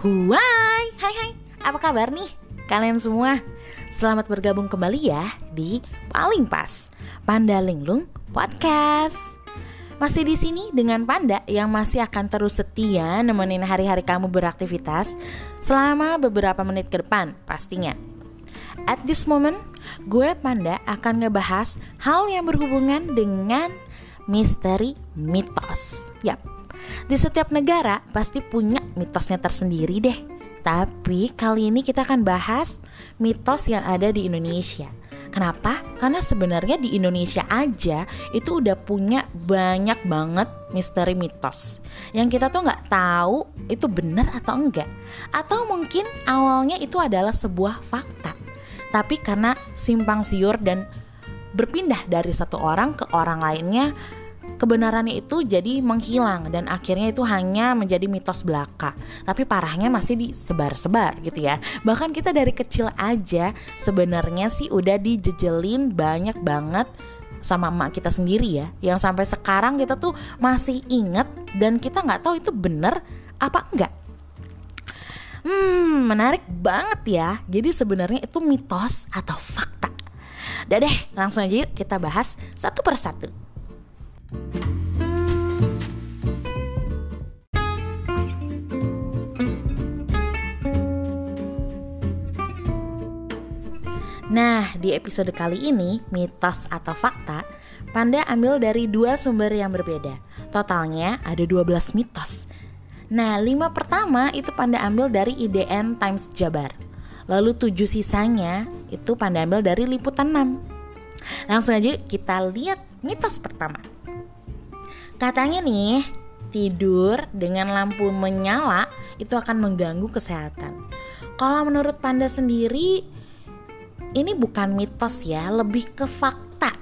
Huai, hai hai, apa kabar nih kalian semua? Selamat bergabung kembali ya di Paling Pas Panda Linglung Podcast. Masih di sini dengan Panda yang masih akan terus setia nemenin hari-hari kamu beraktivitas selama beberapa menit ke depan pastinya. At this moment, gue Panda akan ngebahas hal yang berhubungan dengan misteri mitos. Yap, di setiap negara pasti punya mitosnya tersendiri deh. Tapi kali ini kita akan bahas mitos yang ada di Indonesia. Kenapa? Karena sebenarnya di Indonesia aja itu udah punya banyak banget misteri mitos yang kita tuh nggak tahu itu benar atau enggak, atau mungkin awalnya itu adalah sebuah fakta, tapi karena simpang siur dan berpindah dari satu orang ke orang lainnya kebenarannya itu jadi menghilang dan akhirnya itu hanya menjadi mitos belaka. Tapi parahnya masih disebar-sebar gitu ya. Bahkan kita dari kecil aja sebenarnya sih udah dijejelin banyak banget sama emak kita sendiri ya yang sampai sekarang kita tuh masih inget dan kita nggak tahu itu bener apa enggak Hmm, menarik banget ya. Jadi sebenarnya itu mitos atau fakta. Udah deh, langsung aja yuk kita bahas satu persatu. Nah, di episode kali ini, mitos atau fakta, Panda ambil dari dua sumber yang berbeda. Totalnya ada 12 mitos. Nah, lima pertama itu Panda ambil dari IDN Times Jabar. Lalu tujuh sisanya itu Panda ambil dari Liputan 6. Langsung aja kita lihat mitos pertama. Katanya nih, tidur dengan lampu menyala itu akan mengganggu kesehatan. Kalau menurut Panda sendiri, ini bukan mitos ya, lebih ke fakta.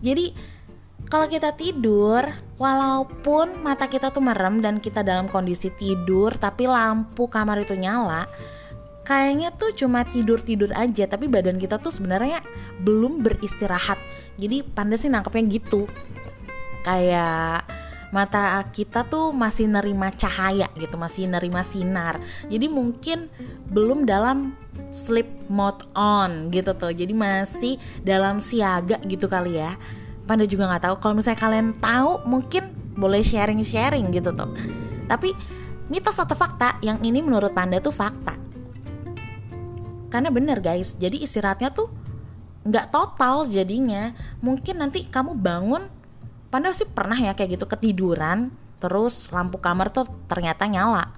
Jadi kalau kita tidur, walaupun mata kita tuh merem dan kita dalam kondisi tidur, tapi lampu kamar itu nyala, kayaknya tuh cuma tidur-tidur aja, tapi badan kita tuh sebenarnya belum beristirahat. Jadi panda sih nangkepnya gitu. Kayak mata kita tuh masih nerima cahaya gitu, masih nerima sinar. Jadi mungkin belum dalam sleep mode on gitu tuh. Jadi masih dalam siaga gitu kali ya. Panda juga nggak tahu. Kalau misalnya kalian tahu, mungkin boleh sharing-sharing gitu tuh. Tapi mitos atau fakta yang ini menurut Panda tuh fakta. Karena bener guys, jadi istirahatnya tuh nggak total jadinya. Mungkin nanti kamu bangun, Panda sih pernah ya kayak gitu ketiduran, terus lampu kamar tuh ternyata nyala.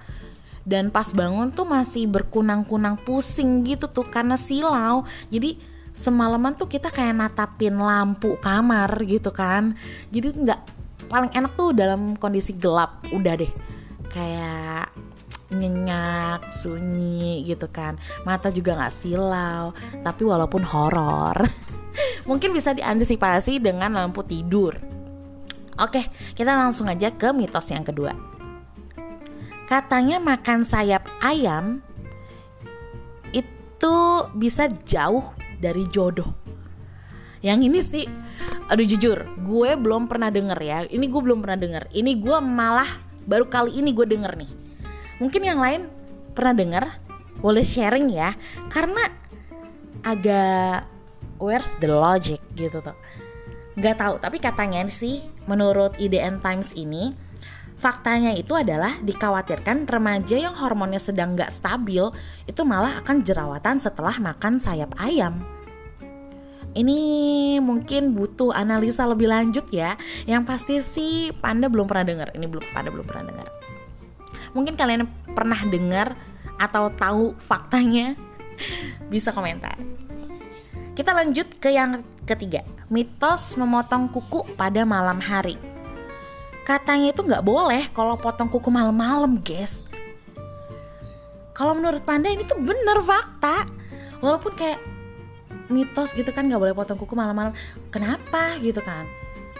Dan pas bangun tuh masih berkunang-kunang pusing gitu tuh karena silau. Jadi semalaman tuh kita kayak natapin lampu kamar gitu kan. Jadi nggak paling enak tuh dalam kondisi gelap udah deh. Kayak nyenyak sunyi gitu kan. Mata juga nggak silau tapi walaupun horor. Mungkin bisa diantisipasi dengan lampu tidur oke kita langsung aja ke mitos yang kedua katanya makan sayap ayam itu bisa jauh dari jodoh. Yang ini sih, aduh jujur, gue belum pernah denger ya. Ini gue belum pernah denger. Ini gue malah baru kali ini gue denger nih. Mungkin yang lain pernah denger, boleh sharing ya. Karena agak where's the logic gitu tuh. Gak tahu, tapi katanya sih menurut IDN Times ini Faktanya itu adalah dikhawatirkan remaja yang hormonnya sedang gak stabil itu malah akan jerawatan setelah makan sayap ayam. Ini mungkin butuh analisa lebih lanjut ya. Yang pasti sih Panda belum pernah dengar. Ini belum Panda belum pernah dengar. Mungkin kalian pernah dengar atau tahu faktanya bisa komentar. Kita lanjut ke yang ketiga, mitos memotong kuku pada malam hari. Katanya itu nggak boleh kalau potong kuku malam-malam guys. Kalau menurut Panda ini tuh bener fakta. Walaupun kayak mitos gitu kan nggak boleh potong kuku malam-malam. Kenapa gitu kan?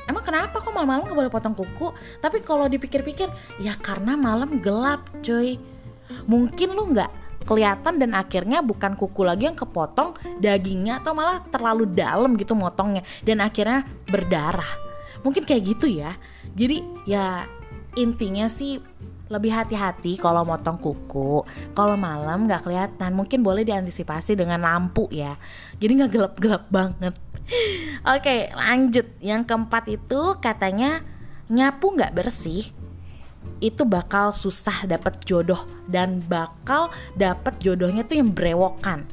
Emang kenapa kok malam-malam nggak boleh potong kuku? Tapi kalau dipikir-pikir ya karena malam gelap cuy. Mungkin lu nggak kelihatan dan akhirnya bukan kuku lagi yang kepotong dagingnya atau malah terlalu dalam gitu motongnya dan akhirnya berdarah mungkin kayak gitu ya jadi ya intinya sih lebih hati-hati kalau motong kuku. Kalau malam nggak kelihatan, mungkin boleh diantisipasi dengan lampu ya. Jadi nggak gelap-gelap banget. Oke, lanjut. Yang keempat itu katanya nyapu nggak bersih itu bakal susah dapet jodoh dan bakal dapet jodohnya tuh yang brewokan.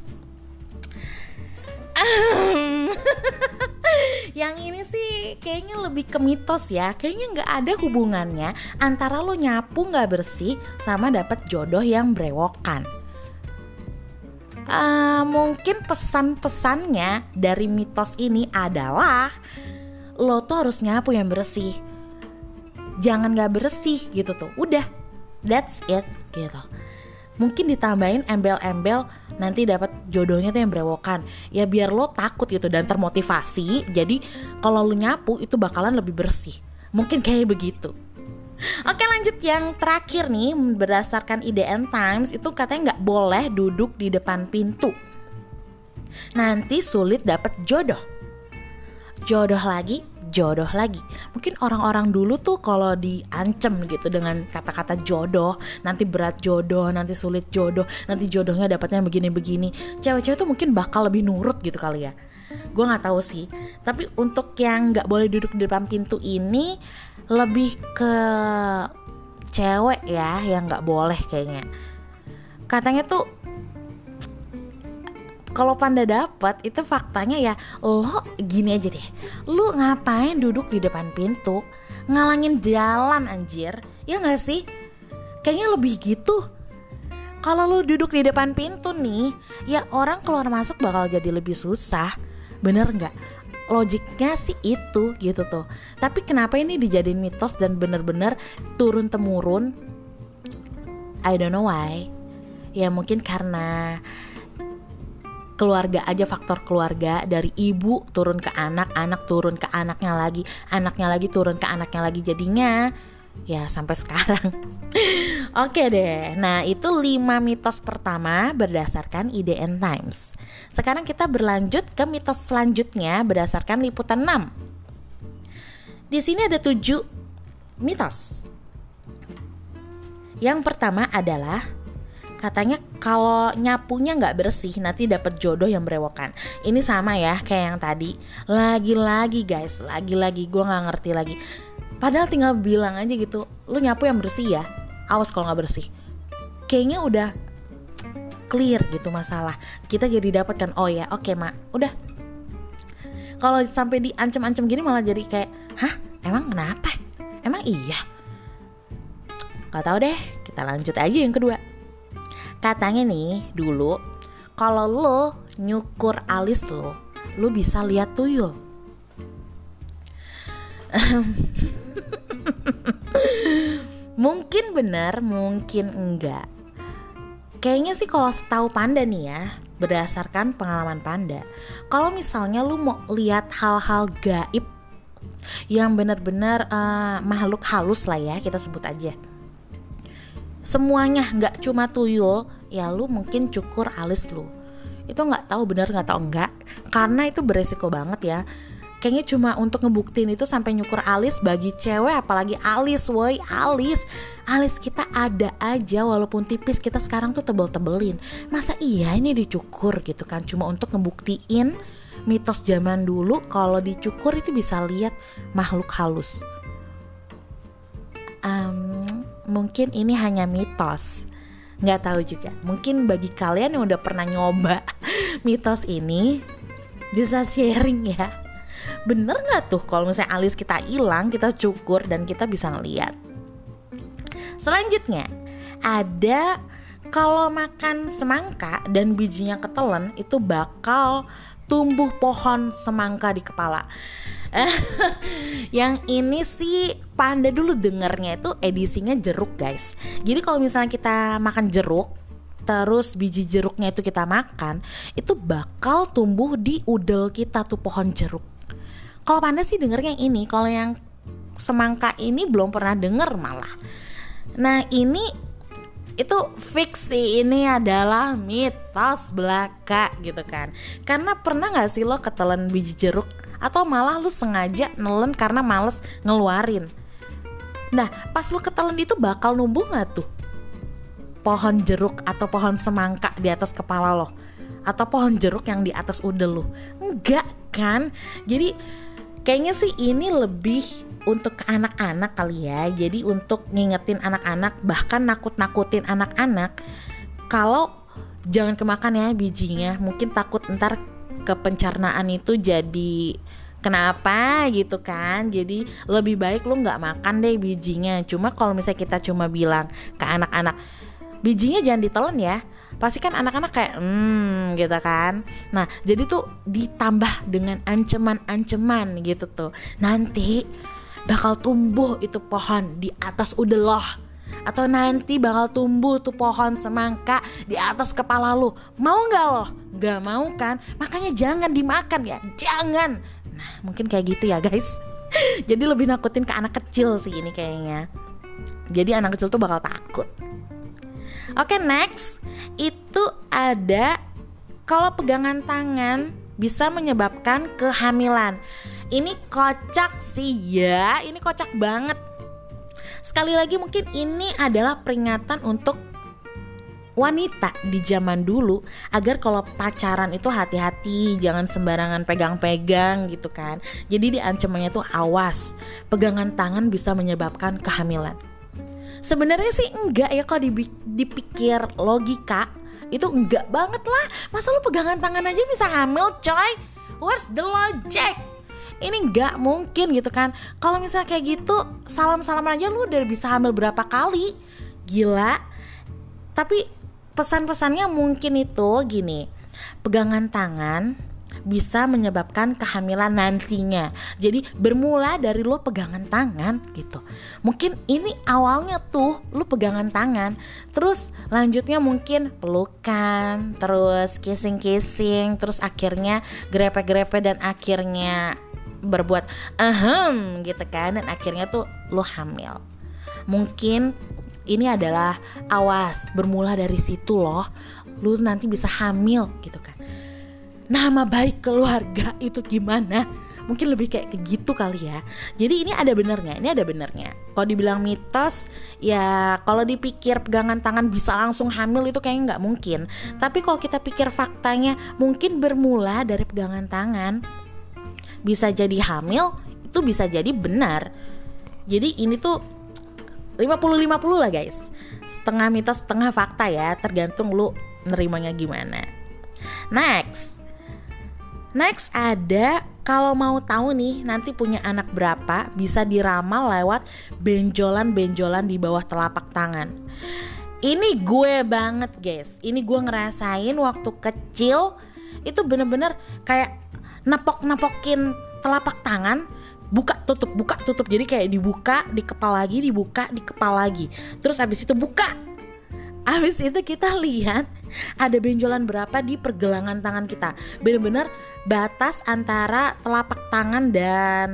yang ini sih kayaknya lebih ke mitos ya. Kayaknya nggak ada hubungannya antara lo nyapu nggak bersih sama dapat jodoh yang brewokan. Uh, mungkin pesan-pesannya dari mitos ini adalah lo tuh harus nyapu yang bersih jangan nggak bersih gitu tuh. Udah that's it gitu. Mungkin ditambahin embel-embel nanti dapat jodohnya tuh yang berewokan ya biar lo takut gitu dan termotivasi jadi kalau lo nyapu itu bakalan lebih bersih. Mungkin kayak begitu. Oke lanjut. Yang terakhir nih berdasarkan IDN Times itu katanya nggak boleh duduk di depan pintu. Nanti sulit dapat jodoh. Jodoh lagi jodoh lagi. Mungkin orang-orang dulu tuh kalau diancem gitu dengan kata-kata jodoh, nanti berat jodoh, nanti sulit jodoh, nanti jodohnya dapatnya begini-begini. Cewek-cewek tuh mungkin bakal lebih nurut gitu kali ya. Gue nggak tahu sih. Tapi untuk yang nggak boleh duduk di depan pintu ini lebih ke cewek ya yang nggak boleh kayaknya. Katanya tuh kalau panda dapat itu faktanya ya lo gini aja deh. Lu ngapain duduk di depan pintu ngalangin jalan anjir. Ya nggak sih? Kayaknya lebih gitu. Kalau lu duduk di depan pintu nih ya orang keluar masuk bakal jadi lebih susah. Bener nggak? Logiknya sih itu gitu tuh. Tapi kenapa ini dijadiin mitos dan bener-bener turun temurun? I don't know why. Ya mungkin karena keluarga aja faktor keluarga dari ibu turun ke anak anak turun ke anaknya lagi anaknya lagi turun ke anaknya lagi. Jadinya ya sampai sekarang. Oke deh. Nah itu lima mitos pertama berdasarkan IDN Times. Sekarang kita berlanjut ke mitos selanjutnya berdasarkan liputan 6 di sini ada tujuh mitos. Yang pertama adalah katanya kalau nyapunya nggak bersih nanti dapat jodoh yang berewokan. Ini sama ya kayak yang tadi. Lagi-lagi guys. Lagi-lagi gue nggak ngerti lagi. Padahal tinggal bilang aja gitu lu nyapu yang bersih ya? Awas kalau nggak bersih. Kayaknya udah clear gitu masalah. Kita jadi dapat kan oh ya oke okay, mak. Udah. Kalau sampai diancam-ancam gini malah jadi kayak hah? Emang kenapa? Emang iya? Gak tau deh. Kita lanjut aja yang kedua Katanya nih dulu kalau lo nyukur alis lo, lo bisa lihat tuyul. mungkin benar, mungkin enggak. Kayaknya sih kalau setahu Panda nih ya, berdasarkan pengalaman Panda, kalau misalnya lu mau lihat hal-hal gaib yang benar-benar uh, makhluk halus lah ya, kita sebut aja semuanya nggak cuma tuyul ya lu mungkin cukur alis lu. Itu nggak tahu bener nggak tahu enggak karena itu beresiko banget ya. Kayaknya cuma untuk ngebuktiin itu sampai nyukur alis bagi cewek apalagi alis woi alis. Alis kita ada aja walaupun tipis kita sekarang tuh tebel-tebelin. Masa iya ini dicukur gitu kan cuma untuk ngebuktiin mitos zaman dulu kalau dicukur itu bisa lihat makhluk halus. Um, mungkin ini hanya mitos. Nggak tahu juga. Mungkin bagi kalian yang udah pernah nyoba mitos ini bisa sharing ya. Bener nggak tuh kalau misalnya alis kita hilang kita cukur dan kita bisa ngeliat? Selanjutnya ada kalau makan semangka dan bijinya ketelen itu bakal tumbuh pohon semangka di kepala yang ini sih panda dulu dengernya itu edisinya jeruk guys. Jadi kalau misalnya kita makan jeruk terus biji jeruknya itu kita makan itu bakal tumbuh di udel kita tuh pohon jeruk. Kalau panda sih dengernya yang ini kalau yang semangka ini belum pernah denger malah. Nah ini itu fix sih. Ini adalah mitos belaka gitu kan. Karena pernah nggak sih lo ketelan biji jeruk atau malah lu sengaja nelen karena males ngeluarin. Nah pas lu ketelan itu bakal numbuh gak tuh? Pohon jeruk atau pohon semangka di atas kepala lo? Atau pohon jeruk yang di atas udel lo enggak kan? Jadi kayaknya sih ini lebih untuk ke anak-anak kali ya. Jadi untuk ngingetin anak-anak bahkan nakut-nakutin anak-anak kalau jangan kemakan ya bijinya. Mungkin takut ntar ke pencernaan itu jadi kenapa gitu kan? Jadi lebih baik lu nggak makan deh bijinya. Cuma kalau misalnya kita cuma bilang ke anak-anak bijinya jangan ditelan ya. Pasti kan anak-anak kayak hmm gitu kan. Nah jadi tuh ditambah dengan ancaman-ancaman gitu tuh. Nanti bakal tumbuh itu pohon di atas udeloh atau nanti bakal tumbuh tuh pohon semangka di atas kepala lu. Mau nggak lo nggak mau kan? Makanya jangan dimakan ya. Jangan. Nah mungkin kayak gitu ya guys. Jadi lebih nakutin ke anak kecil sih ini kayaknya. Jadi anak kecil tuh bakal takut. Oke, next. Itu ada kalau pegangan tangan bisa menyebabkan kehamilan. Ini kocak sih ya, ini kocak banget. Sekali lagi mungkin ini adalah peringatan untuk wanita di zaman dulu agar kalau pacaran itu hati-hati jangan sembarangan pegang-pegang gitu kan. Jadi diancamannya tuh awas pegangan tangan bisa menyebabkan kehamilan. Sebenarnya sih enggak ya kalau dipikir logika itu enggak banget lah. Masa lu pegangan tangan aja bisa hamil coy? Where's the logic ini enggak mungkin gitu kan kalau misalnya kayak gitu salam salaman aja lu udah bisa hamil berapa kali gila tapi pesan-pesannya mungkin itu gini pegangan tangan bisa menyebabkan kehamilan nantinya. Jadi bermula dari lo pegangan tangan gitu. Mungkin ini awalnya tuh lo pegangan tangan, terus lanjutnya mungkin pelukan, terus kissing-kissing, terus akhirnya grepe-grepe dan akhirnya berbuat ahem gitu kan dan akhirnya tuh lo hamil. Mungkin ini adalah awas bermula dari situ loh lu nanti bisa hamil gitu kan. Nama baik keluarga itu gimana? Mungkin lebih kayak gitu kali ya. Jadi ini ada benernya ini ada benernya kalau dibilang mitos ya kalau dipikir pegangan tangan bisa langsung hamil itu kayaknya nggak mungkin. Tapi kalau kita pikir faktanya mungkin bermula dari pegangan tangan bisa jadi hamil itu bisa jadi benar jadi ini tuh 50-50 lah guys setengah mitos setengah fakta ya tergantung lu nerimanya gimana next Next ada kalau mau tahu nih nanti punya anak berapa bisa diramal lewat benjolan-benjolan di bawah telapak tangan. Ini gue banget guys. Ini gue ngerasain waktu kecil itu bener-bener kayak nepok-nepokin telapak tangan buka tutup buka tutup. Jadi kayak dibuka di kepala lagi dibuka di kepala lagi. Terus habis itu buka. Habis itu kita lihat ada benjolan berapa di pergelangan tangan kita. Bener-bener batas antara telapak tangan dan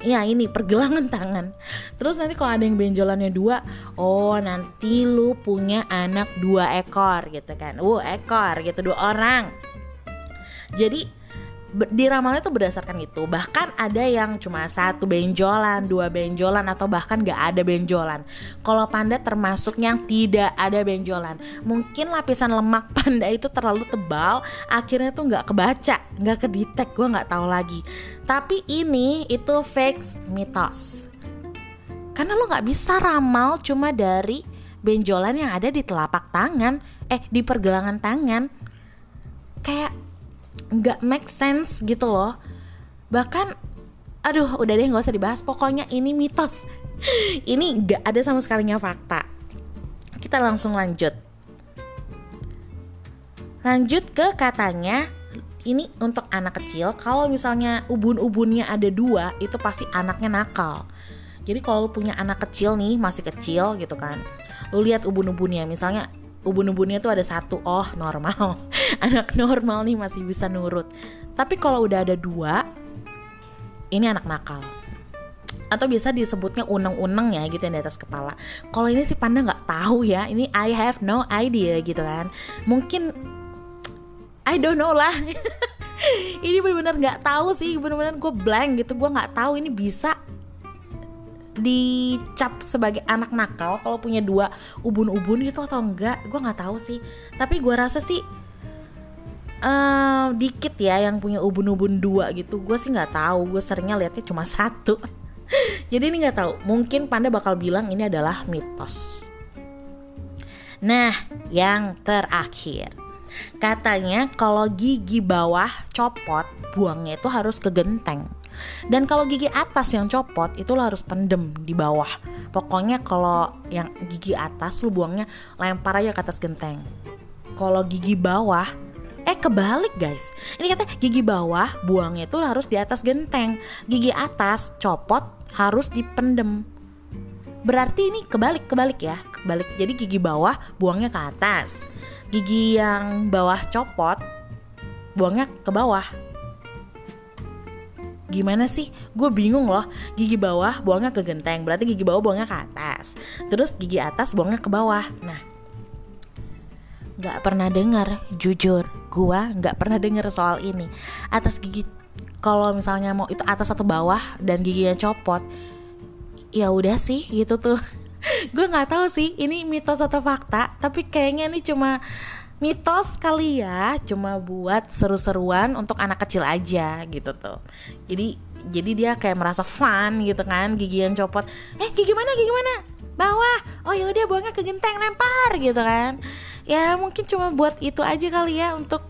ya ini pergelangan tangan. Terus nanti kalau ada yang benjolannya dua oh nanti lu punya anak dua ekor gitu kan. Uh ekor gitu dua orang. Jadi di ramalnya tuh berdasarkan itu. Bahkan ada yang cuma satu benjolan dua benjolan atau bahkan gak ada benjolan. Kalau panda termasuk yang tidak ada benjolan. Mungkin lapisan lemak panda itu terlalu tebal akhirnya tuh nggak kebaca nggak kedetek gue nggak tahu lagi. Tapi ini itu fake mitos. Karena lo nggak bisa ramal cuma dari benjolan yang ada di telapak tangan. Eh di pergelangan tangan. Kayak nggak make sense gitu loh. Bahkan aduh udah deh nggak usah dibahas. Pokoknya ini mitos. Ini nggak ada sama sekalinya fakta. Kita langsung lanjut. Lanjut ke katanya ini untuk anak kecil kalau misalnya ubun-ubunnya ada dua itu pasti anaknya nakal. Jadi kalau punya anak kecil nih masih kecil gitu kan lu lihat ubun-ubunnya. Misalnya ubun-ubunnya tuh ada satu oh normal anak normal nih masih bisa nurut tapi kalau udah ada dua ini anak nakal atau biasa disebutnya uneng-uneng ya gitu yang di atas kepala. Kalau ini sih panda nggak tahu ya. Ini I have no idea gitu kan. Mungkin I don't know lah. ini benar-benar nggak tahu sih. Benar-benar gue blank gitu. Gue nggak tahu ini bisa dicap sebagai anak nakal kalau punya dua ubun-ubun gitu atau enggak gue nggak tahu sih tapi gue rasa sih uh, dikit ya yang punya ubun-ubun dua gitu gue sih nggak tahu gue seringnya lihatnya cuma satu jadi ini nggak tahu mungkin panda bakal bilang ini adalah mitos nah yang terakhir Katanya kalau gigi bawah copot, buangnya itu harus ke genteng. Dan kalau gigi atas yang copot itu lo harus pendem di bawah. Pokoknya kalau yang gigi atas lu buangnya lempar aja ke atas genteng. Kalau gigi bawah Eh kebalik guys. Ini katanya gigi bawah buangnya itu harus di atas genteng. Gigi atas copot harus dipendem. Berarti ini kebalik kebalik ya. Kebalik. Jadi gigi bawah buangnya ke atas. Gigi yang bawah copot buangnya ke bawah. Gimana sih? Gue bingung loh. Gigi bawah buangnya ke genteng berarti gigi bawah buangnya ke atas. Terus gigi atas buangnya ke bawah. Nah nggak pernah dengar. Jujur gue nggak pernah dengar soal ini. Atas gigi kalau misalnya mau itu atas atau bawah dan giginya copot ya udah sih gitu tuh. Gue nggak tahu sih ini mitos atau fakta tapi kayaknya ini cuma mitos kali ya. Cuma buat seru-seruan untuk anak kecil aja gitu tuh. Jadi jadi dia kayak merasa fun gitu kan gigi yang copot. Eh gigi mana gigi mana? Bawah. Oh yaudah buangnya ke genteng lempar gitu kan ya mungkin cuma buat itu aja kali ya untuk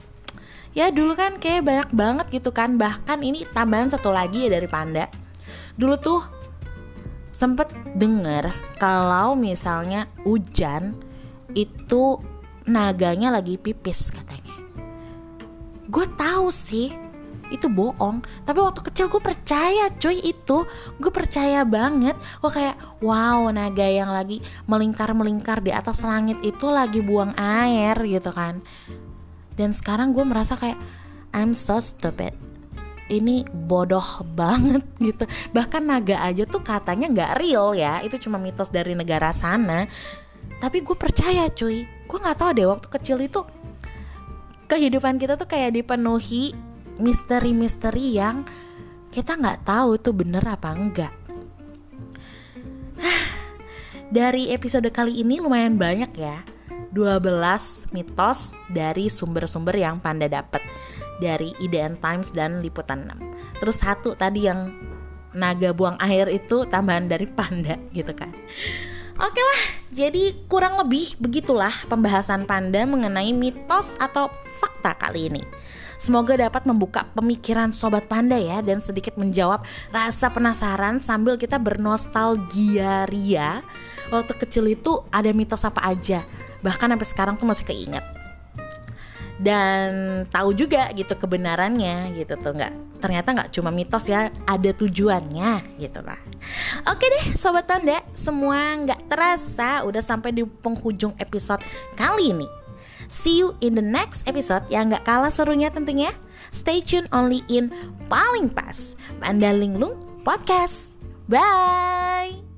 ya dulu kan kayak banyak banget gitu kan bahkan ini tambahan satu lagi ya dari panda dulu tuh sempet denger kalau misalnya hujan itu naganya lagi pipis katanya. Gue tahu sih itu bohong. Tapi waktu kecil gue percaya cuy itu. Gue percaya banget. Gue kayak wow naga yang lagi melingkar melingkar di atas langit itu lagi buang air gitu kan. Dan sekarang gue merasa kayak I'm so stupid. Ini bodoh banget gitu. Bahkan naga aja tuh katanya nggak real ya. Itu cuma mitos dari negara sana. Tapi gue percaya cuy. Gue nggak tahu deh waktu kecil itu kehidupan kita tuh kayak dipenuhi misteri-misteri yang kita nggak tahu itu bener apa enggak dari episode kali ini lumayan banyak ya 12 mitos dari sumber-sumber yang Panda dapat dari IDN Times dan Liputan 6. Terus satu tadi yang naga buang air itu tambahan dari Panda gitu kan. Oke lah, jadi kurang lebih begitulah pembahasan Panda mengenai mitos atau fakta kali ini. Semoga dapat membuka pemikiran sobat panda ya dan sedikit menjawab rasa penasaran sambil kita bernostalgia ria. Waktu kecil itu ada mitos apa aja, bahkan sampai sekarang tuh masih keinget. Dan tahu juga gitu kebenarannya gitu tuh nggak ternyata nggak cuma mitos ya ada tujuannya gitu lah. Oke deh sobat tanda semua nggak terasa udah sampai di penghujung episode kali ini see you in the next episode. Yang nggak kalah serunya tentunya. Stay tune only in paling pas. Panda Linglung Podcast. Bye